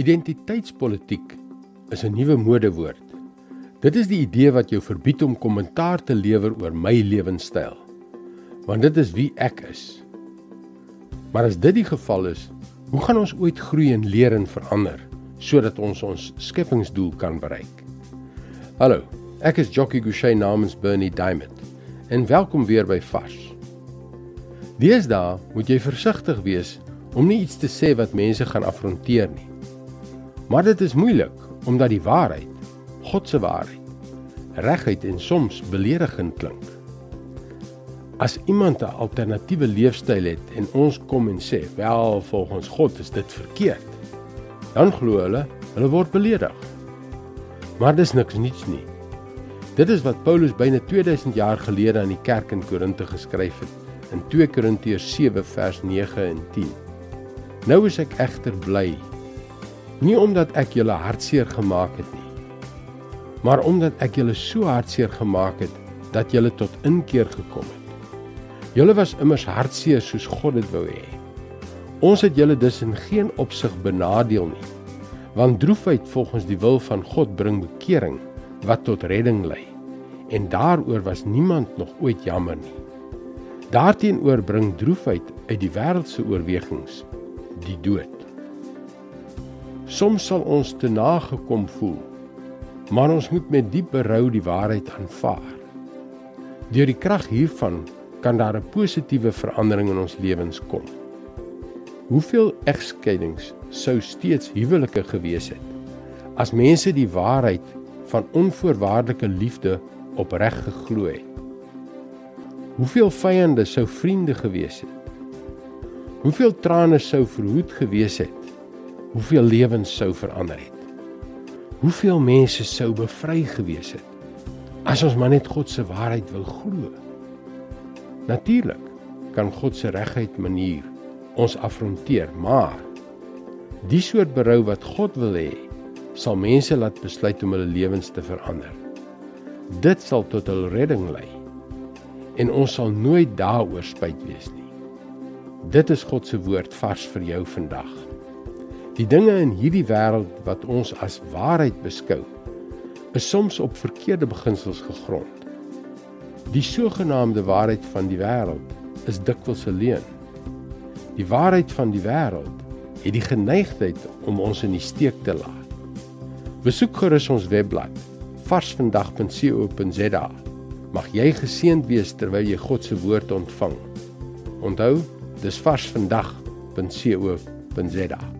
Identiteitspolitiek is 'n nuwe modewoord. Dit is die idee wat jou verbied om kommentaar te lewer oor my lewenstyl. Want dit is wie ek is. Maar as dit die geval is, hoe gaan ons ooit groei en leer en verander sodat ons ons skepingsdoel kan bereik? Hallo, ek is Jockey Gouchee namens Bernie Diamond en welkom weer by Fas. Deesdae moet jy versigtig wees om nie iets te sê wat mense gaan afronteer nie. Maar dit is moeilik omdat die waarheid, God se waarheid, regheid en soms beledigend klink. As iemand 'n alternatiewe leefstyl het en ons kom en sê, "Wel, volgens God is dit verkeerd." Dan glo hulle, hulle word beledig. Maar dis niks niets nie. Dit is wat Paulus byna 2000 jaar gelede aan die kerk in Korinte geskryf het in 2 Korintiërs 7 vers 9 en 10. Nou is ek egter bly Nie omdat ek julle hartseer gemaak het nie, maar omdat ek julle so hartseer gemaak het dat julle tot inkeer gekom het. Julle was immers hartseer soos God dit wou hê. Ons het julle dus in geen opsig benadeel nie, want droefheid volgens die wil van God bring bekering wat tot redding lei. En daaroor was niemand nog ooit jammer nie. Daarteenoor bring droefheid uit die wêreldse oorwegings die dood. Soms sal ons te nagekom voel, maar ons moet met diep berou die waarheid aanvaar. Deur die krag hiervan kan daar 'n positiewe verandering in ons lewens kom. Hoeveel egskeidings sou steeds huwelike gewees het as mense die waarheid van onvoorwaardelike liefde opreg geglo het? Hoeveel vyande sou vriende gewees het? Hoeveel trane sou verhoed gewees het hoeveel lewens sou verander het. Hoeveel mense sou bevry gewees het as ons maar net God se waarheid wil glo. Natuurlik kan God se regheid manier ons afronteer, maar die soort berou wat God wil hê, sal mense laat besluit om hulle lewens te verander. Dit sal tot hul redding lei. En ons sal nooit daaroor spyt wees nie. Dit is God se woord vars vir jou vandag. Die dinge in hierdie wêreld wat ons as waarheid beskou, is soms op verkeerde beginsels gegrond. Die sogenaamde waarheid van die wêreld is dikwels 'n leuen. Die waarheid van die wêreld het die geneigtheid om ons in die steek te laat. Besoek gerus ons webblad varsvandag.co.za. Mag jy geseënd wees terwyl jy God se woord ontvang. Onthou, dis varsvandag.co.za.